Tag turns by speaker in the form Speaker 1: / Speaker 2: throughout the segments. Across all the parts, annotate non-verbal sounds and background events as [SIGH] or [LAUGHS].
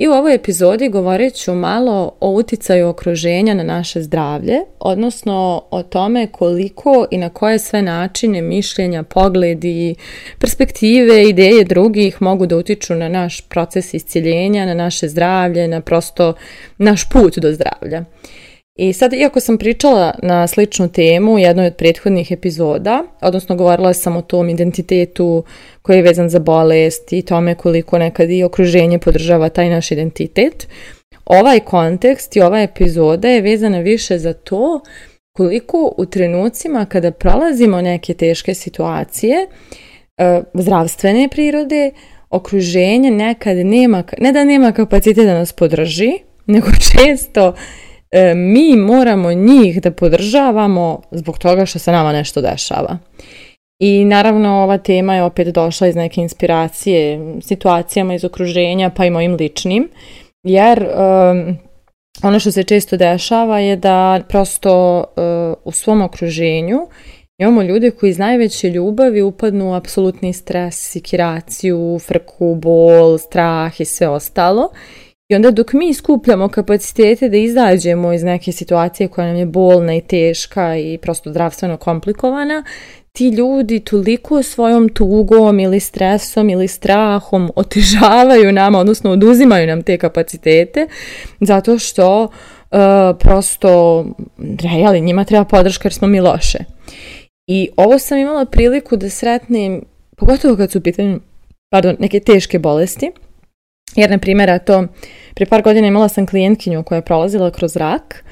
Speaker 1: I u ovoj epizodi govorit ću malo o uticaju okruženja na naše zdravlje, odnosno o tome koliko i na koje sve načine mišljenja, pogledi, perspektive, ideje drugih mogu da utiču na naš proces isciljenja, na naše zdravlje, na prosto naš put do zdravlja. I sad, iako sam pričala na sličnu temu u jednoj od prethodnih epizoda, odnosno govorila sam o tom identitetu koji je vezan za bolest i tome koliko nekad i okruženje podržava taj naš identitet, ovaj kontekst i ova epizoda je vezana više za to koliko u trenucima kada prolazimo neke teške situacije, e, zdravstvene prirode, okruženje nekad nema, ne da nema kapacitet da nas podrži, nego [LAUGHS] često E, mi moramo njih da podržavamo zbog toga što se nama nešto dešava. I naravno ova tema je opet došla iz neke inspiracije situacijama iz okruženja pa i mojim ličnim jer ono što se često dešava je da prosto e, u svom okruženju imamo ljude koji iz najveće ljubavi upadnu u apsolutni stres, sikiraciju, frku, bol, strah i sve ostalo i onda dok mi skupljamo kapacitete da izađemo iz neke situacije koja nam je bolna i teška i prosto zdravstveno komplikovana, ti ljudi toliko svojom tugom ili stresom ili strahom otežavaju nama, odnosno oduzimaju nam te kapacitete, zato što uh, prosto, njima treba podrška jer smo mi loše. I ovo sam imala priliku da sretnem, pogotovo kad su u pitanju, pardon, neke teške bolesti, jer, na primjer, to, prije par godina imala sam klijentkinju koja je prolazila kroz rak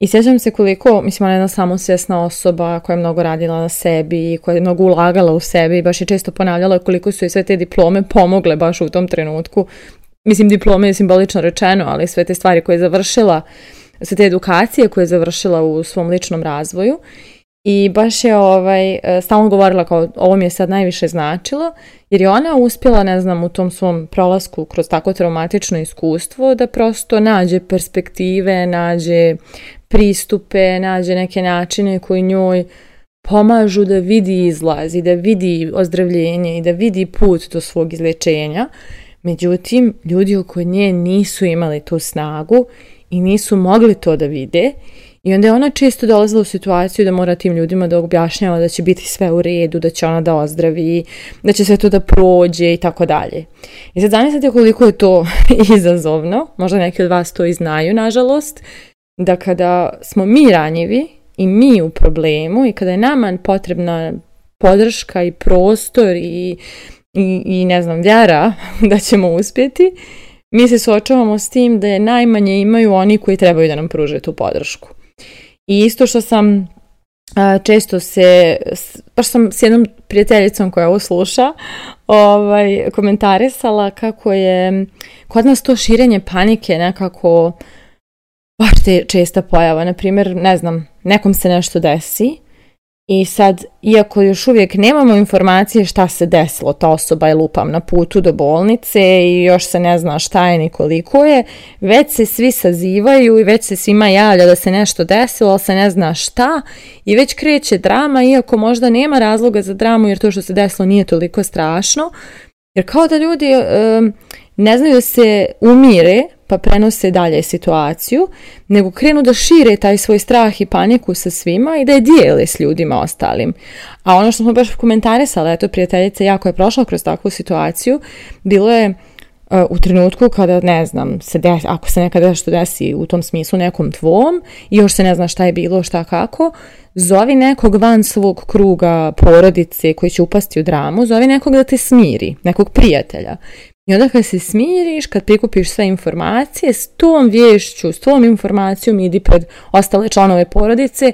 Speaker 1: i sjećam se koliko, mislim, ona je jedna samosvjesna osoba koja je mnogo radila na sebi, koja je mnogo ulagala u sebi, baš je često ponavljala koliko su i sve te diplome pomogle baš u tom trenutku. Mislim, diplome je simbolično rečeno, ali sve te stvari koje je završila, sve te edukacije koje je završila u svom ličnom razvoju i baš je ovaj, e, stalno govorila kao ovo mi je sad najviše značilo, jer je ona uspjela, ne znam, u tom svom prolasku kroz tako traumatično iskustvo da prosto nađe perspektive, nađe pristupe, nađe neke načine koji njoj pomažu da vidi izlaz i da vidi ozdravljenje i da vidi put do svog izlečenja, Međutim, ljudi oko nje nisu imali tu snagu i nisu mogli to da vide i onda je ona često dolazila u situaciju da mora tim ljudima da objašnjava da će biti sve u redu, da će ona da ozdravi, da će sve to da prođe i tako dalje. I sad zamislite koliko je to [LAUGHS] izazovno, možda neki od vas to i znaju, nažalost, da kada smo mi ranjivi i mi u problemu i kada je nama potrebna podrška i prostor i, i, ne znam, vjera [LAUGHS] da ćemo uspjeti, mi se suočavamo s tim da je najmanje imaju oni koji trebaju da nam pruže tu podršku. I isto što sam često se, baš sam s jednom prijateljicom koja ovo sluša, ovaj, komentarisala kako je kod nas to širenje panike nekako baš te česta pojava. Naprimjer, ne znam, nekom se nešto desi i sad, iako još uvijek nemamo informacije šta se desilo, ta osoba je lupam na putu do bolnice i još se ne zna šta je ni koliko je, već se svi sazivaju i već se svima javlja da se nešto desilo, ali se ne zna šta i već kreće drama, iako možda nema razloga za dramu jer to što se desilo nije toliko strašno, jer kao da ljudi ne znaju se umire pa prenose dalje situaciju, nego krenu da šire taj svoj strah i paniku sa svima i da je dijele s ljudima ostalim. A ono što smo baš komentarisali, eto, prijateljica jako je prošla kroz takvu situaciju, bilo je e, u trenutku kada, ne znam, se ako se nekada nešto desi u tom smislu nekom tvom i još se ne zna šta je bilo, šta kako, zovi nekog van svog kruga porodice koji će upasti u dramu, zovi nekog da te smiri, nekog prijatelja. I onda kad se smiriš, kad prikupiš sve informacije, s tom vješću, s tom informacijom idi pred ostale članove porodice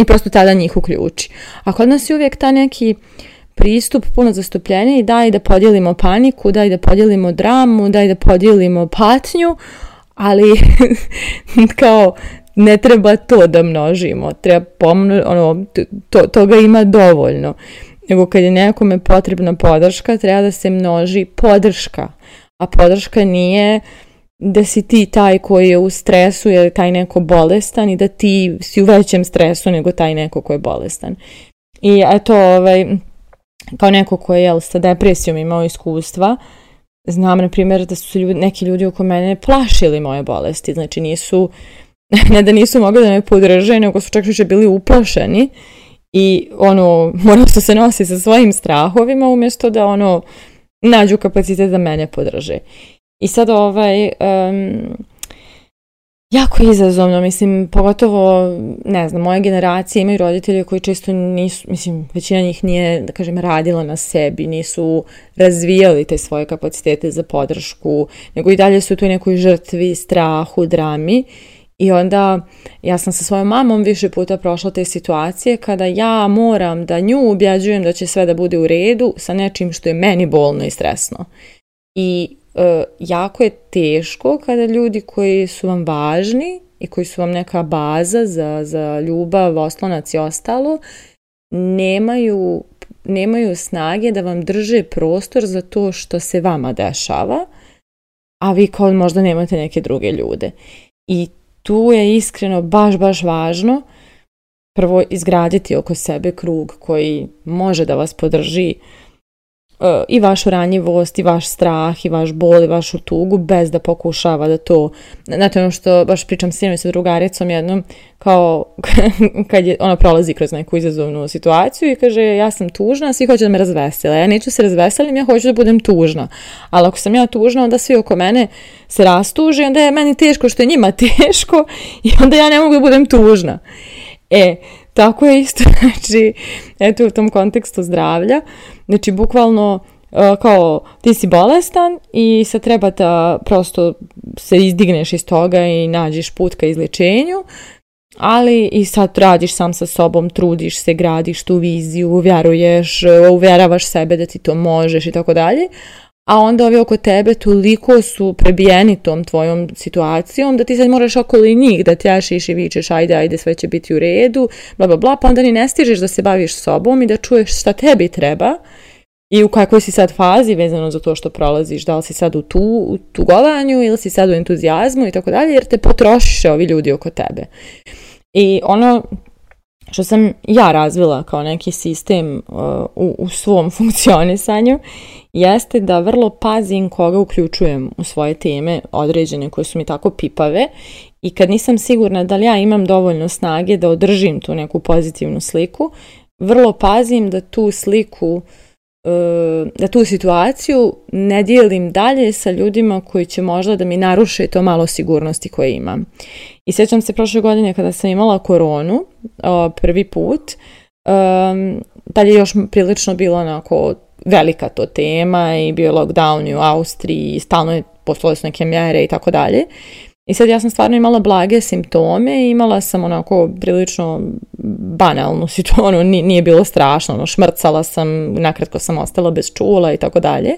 Speaker 1: i prosto tada njih uključi. A kod nas je uvijek ta neki pristup puno i daj da podijelimo paniku, daj da podijelimo dramu, daj da podijelimo patnju, ali [LAUGHS] kao ne treba to da množimo, treba pomno, ono, to, toga ima dovoljno nego kad je nekome potrebna podrška, treba da se množi podrška, a podrška nije da si ti taj koji je u stresu ili taj neko bolestan i da ti si u većem stresu nego taj neko koji je bolestan. I eto, ovaj, kao neko koji je sa depresijom imao iskustva, znam, na primjer, da su ljudi, neki ljudi oko mene plašili moje bolesti, znači nisu, [LAUGHS] ne da nisu mogli da me podrže, nego su čak više bili uplašeni i ono, morali se nositi sa svojim strahovima umjesto da ono, nađu kapacitet da mene podrže. I sad ovaj, jako izazovno, mislim, pogotovo, ne znam, moje generacije imaju roditelje koji često nisu, mislim, većina njih nije, da kažem, radila na sebi, nisu razvijali te svoje kapacitete za podršku, nego i dalje su tu nekoj žrtvi, strahu, drami i onda ja sam sa svojom mamom više puta prošla te situacije kada ja moram da nju objađujem da će sve da bude u redu sa nečim što je meni bolno i stresno. I e, jako je teško kada ljudi koji su vam važni i koji su vam neka baza za, za ljubav, oslonac i ostalo, nemaju, nemaju snage da vam drže prostor za to što se vama dešava, a vi kao možda nemate neke druge ljude. I tu je iskreno baš, baš važno prvo izgraditi oko sebe krug koji može da vas podrži E, i vašu ranjivost i vaš strah i vaš bol i vašu tugu bez da pokušava da to znate ono što baš pričam s i sa drugaricom jednom kao [LAUGHS] kad je ona prolazi kroz neku izazovnu situaciju i kaže ja sam tužna svi hoće da me razvesele ja neću se razveselim ja hoću da budem tužna ali ako sam ja tužna onda svi oko mene se rastuže onda je meni teško što je njima [LAUGHS] teško i onda ja ne mogu da budem tužna e tako je isto [LAUGHS] znači eto u tom kontekstu zdravlja Znači, bukvalno, e, kao ti si bolestan i sad treba da prosto se izdigneš iz toga i nađeš put ka izlječenju, ali i sad radiš sam sa sobom, trudiš se, gradiš tu viziju, vjeruješ, e, uvjeravaš sebe da ti to možeš i tako dalje, a onda ovi oko tebe toliko su prebijeni tom tvojom situacijom da ti sad moraš okoli njih da tjašiš i vičeš ajde, ajde, sve će biti u redu, bla, bla, bla, pa onda ni ne stižeš da se baviš sobom i da čuješ šta tebi treba i u kakvoj si sad fazi vezano za to što prolaziš, da li si sad u, tu, u tugovanju ili si sad u entuzijazmu i tako dalje, jer te potrošiše ovi ljudi oko tebe. I ono što sam ja razvila kao neki sistem uh, u, u svom [LAUGHS] funkcionisanju jeste da vrlo pazim koga uključujem u svoje teme određene koje su mi tako pipave i kad nisam sigurna da li ja imam dovoljno snage da održim tu neku pozitivnu sliku, vrlo pazim da tu sliku e, da tu situaciju ne dijelim dalje sa ljudima koji će možda da mi naruše to malo sigurnosti koje imam. I sjećam se prošle godine kada sam imala koronu prvi put, dalje je još prilično bilo onako velika to tema i bio lockdown u Austriji i stalno je postalo su neke mjere i tako dalje. I sad ja sam stvarno imala blage simptome i imala sam onako prilično banalnu [LAUGHS] situaciju, ono, nije bilo strašno, ono, šmrcala sam, nakratko sam ostala bez čula i tako dalje.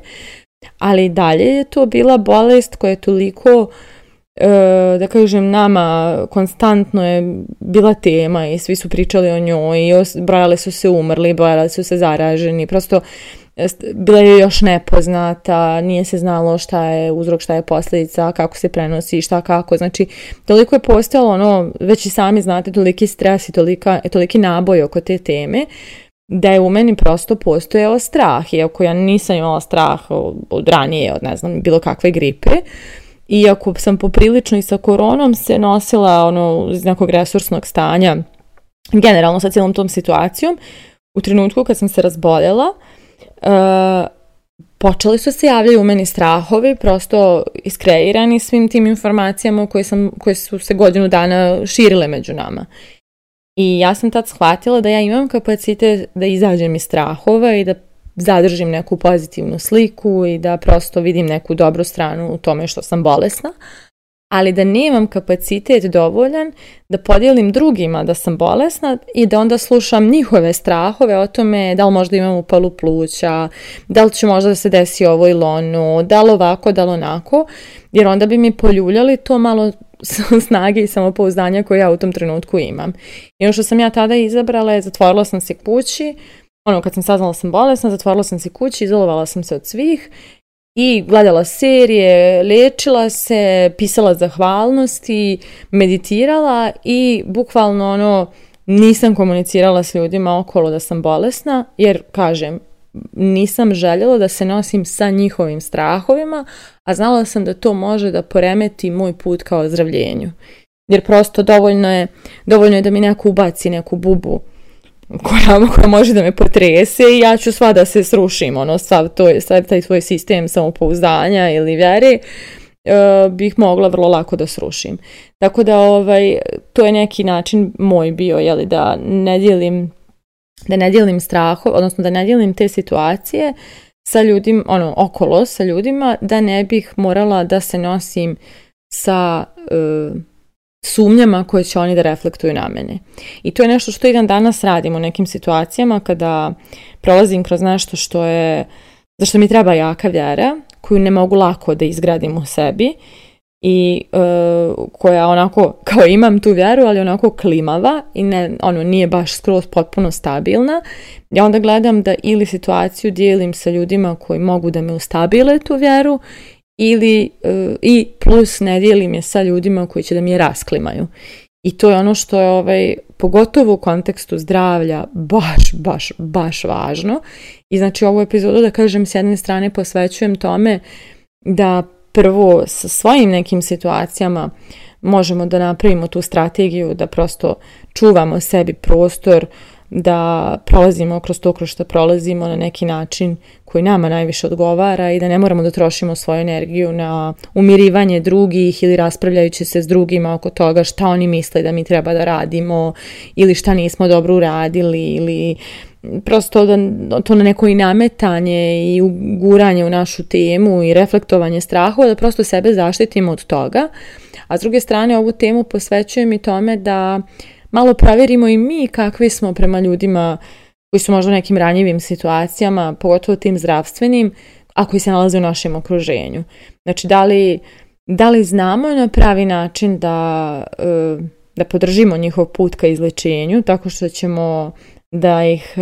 Speaker 1: Ali dalje je to bila bolest koja je toliko, e, da kažem, nama konstantno je bila tema i svi su pričali o njoj i brojali su se umrli, brojali su se zaraženi, prosto bila je još nepoznata, nije se znalo šta je uzrok, šta je posljedica, kako se prenosi, šta kako. Znači, toliko je postojalo ono, već i sami znate, toliki stres i tolika, toliki naboj oko te teme, da je u meni prosto postojeo strah, iako ja nisam imala strah od ranije, od ne znam, bilo kakve gripe, iako sam poprilično i sa koronom se nosila ono, iz nekog resursnog stanja, generalno sa cijelom tom situacijom, u trenutku kad sam se razboljela, E, počeli su se javljaju u meni strahovi, prosto iskreirani svim tim informacijama koje, sam, su se godinu dana širile među nama. I ja sam tad shvatila da ja imam kapacitet da izađem iz strahova i da zadržim neku pozitivnu sliku i da prosto vidim neku dobru stranu u tome što sam bolesna ali da nemam kapacitet dovoljan da podijelim drugima da sam bolesna i da onda slušam njihove strahove o tome da li možda imam upalu pluća, da li će možda da se desi ovo ili ono, da li ovako, da li onako, jer onda bi mi poljuljali to malo [LAUGHS] snage i samopouzdanja koje ja u tom trenutku imam. I ono što sam ja tada izabrala je zatvorila sam se kući, ono kad sam saznala sam bolesna, zatvorila sam se kući, izolovala sam se od svih i gledala serije, lečila se, pisala zahvalnosti, meditirala i bukvalno ono nisam komunicirala s ljudima okolo da sam bolesna jer kažem nisam željela da se nosim sa njihovim strahovima, a znala sam da to može da poremeti moj put kao ozdravljenju. Jer prosto dovoljno je, dovoljno je da mi neko ubaci neku bubu koja može da me potrese i ja ću sva da se srušim, ono, sav, to, taj svoj sistem samopouzdanja ili vjere e, bih mogla vrlo lako da srušim. Tako da ovaj, to je neki način moj bio, jeli, da ne dijelim da ne dijelim straho, odnosno da ne dijelim te situacije sa ljudima, ono, okolo sa ljudima, da ne bih morala da se nosim sa e, sumnjama koje će oni da reflektuju na mene. I to je nešto što i dan danas radim u nekim situacijama kada prolazim kroz nešto što je, što mi treba jaka vjera, koju ne mogu lako da izgradim u sebi i e, koja onako, kao imam tu vjeru, ali onako klimava i ne, ono, nije baš skroz potpuno stabilna. Ja onda gledam da ili situaciju dijelim sa ljudima koji mogu da me ustabile tu vjeru ili e, i plus ne dijelim je sa ljudima koji će da mi je rasklimaju. I to je ono što je ovaj, pogotovo u kontekstu zdravlja baš, baš, baš važno. I znači ovu epizodu da kažem s jedne strane posvećujem tome da prvo sa svojim nekim situacijama možemo da napravimo tu strategiju da prosto čuvamo sebi prostor, da prolazimo kroz to kroz što prolazimo na neki način koji nama najviše odgovara i da ne moramo da trošimo svoju energiju na umirivanje drugih ili raspravljajući se s drugima oko toga šta oni misle da mi treba da radimo ili šta nismo dobro uradili ili prosto da to na neko i nametanje i uguranje u našu temu i reflektovanje strahova, da prosto sebe zaštitimo od toga. A s druge strane ovu temu posvećujem i tome da malo provjerimo i mi kakvi smo prema ljudima koji su možda u nekim ranjivim situacijama, pogotovo tim zdravstvenim, a koji se nalaze u našem okruženju. Znači, da li, da li znamo na pravi način da, e, da podržimo njihov put ka izlečenju, tako što ćemo da, ih, e,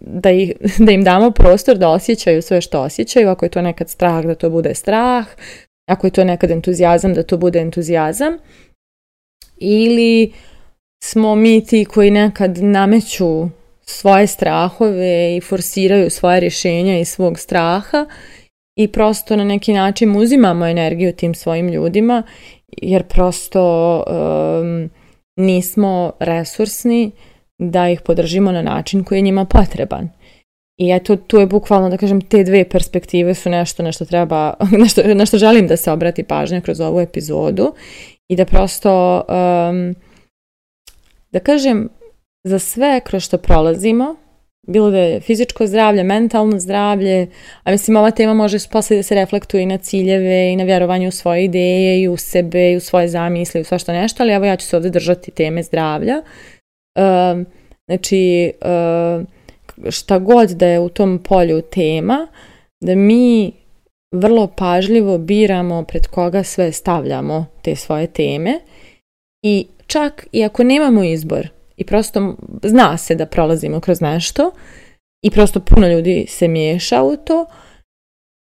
Speaker 1: da, ih, [LAUGHS] da im damo prostor da osjećaju sve što osjećaju, ako je to nekad strah da to bude strah, ako je to nekad entuzijazam da to bude entuzijazam, ili smo mi ti koji nekad nameću svoje strahove i forsiraju svoje rješenja i svog straha i prosto na neki način uzimamo energiju tim svojim ljudima jer prosto nismo resursni da ih podržimo na način koji je njima potreban. I eto, tu je bukvalno, da kažem, te dve perspektive su nešto na što treba, [LAUGHS] na što, želim da se obrati pažnja kroz ovu epizodu i da prosto da kažem, za sve kroz što prolazimo, bilo da je fizičko zdravlje, mentalno zdravlje, a mislim ova tema može poslije da se reflektuje i na ciljeve i na vjerovanje u svoje ideje i u sebe i u svoje zamisli i u svašta nešto, ali evo ja ću se ovdje držati teme zdravlja. Ehm, znači, ehm, šta god da je u tom polju tema, da mi vrlo pažljivo biramo pred koga sve stavljamo te svoje teme i čak i ako nemamo izbor i prosto zna se da prolazimo kroz nešto i prosto puno ljudi se miješa u to,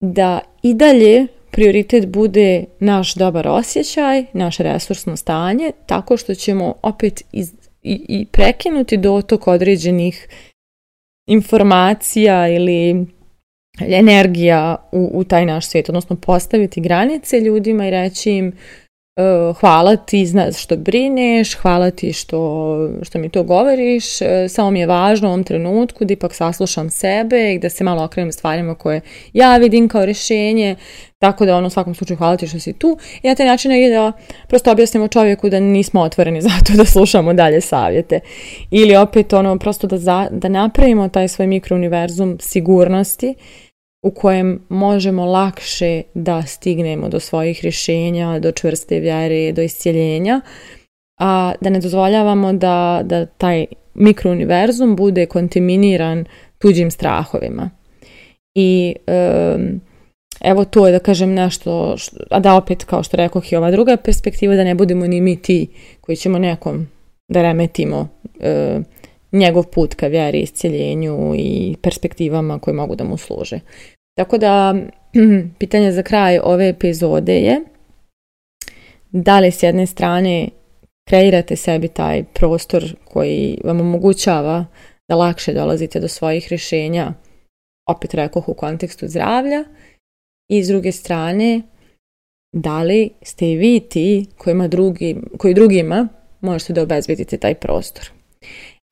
Speaker 1: da i dalje prioritet bude naš dobar osjećaj, naše resursno stanje, tako što ćemo opet i, i prekinuti dotok određenih informacija ili energija u, u taj naš svijet, odnosno postaviti granice ljudima i reći im E, hvala ti što brineš, hvala ti što, što mi to govoriš, e, samo mi je važno u ovom trenutku da ipak saslušam sebe i da se malo okrenem stvarima koje ja vidim kao rješenje, tako da ono u svakom slučaju hvala ti što si tu i na taj način je da prosto objasnimo čovjeku da nismo otvoreni [LAUGHS] zato da slušamo dalje savjete. Ili opet ono prosto da, da napravimo taj svoj mikrouniverzum sigurnosti u kojem možemo lakše da stignemo do svojih rješenja, do čvrste vjere, do iscijeljenja, a da ne dozvoljavamo da, da taj mikrouniverzum bude kontaminiran tuđim strahovima. I evo to je da kažem nešto, a da opet kao što rekoh i ova druga perspektiva da ne budemo ni mi ti koji ćemo nekom da remetimo njegov put ka vjeri, iscjeljenju i perspektivama koje mogu da mu služe. Tako da, [CLEARS THROAT] pitanje za kraj ove epizode je da li s jedne strane kreirate sebi taj prostor koji vam omogućava da lakše dolazite do svojih rješenja, opet rekoh u kontekstu zdravlja, i s druge strane, da li ste i vi ti kojima drugi, koji drugima možete da obezbedite taj prostor.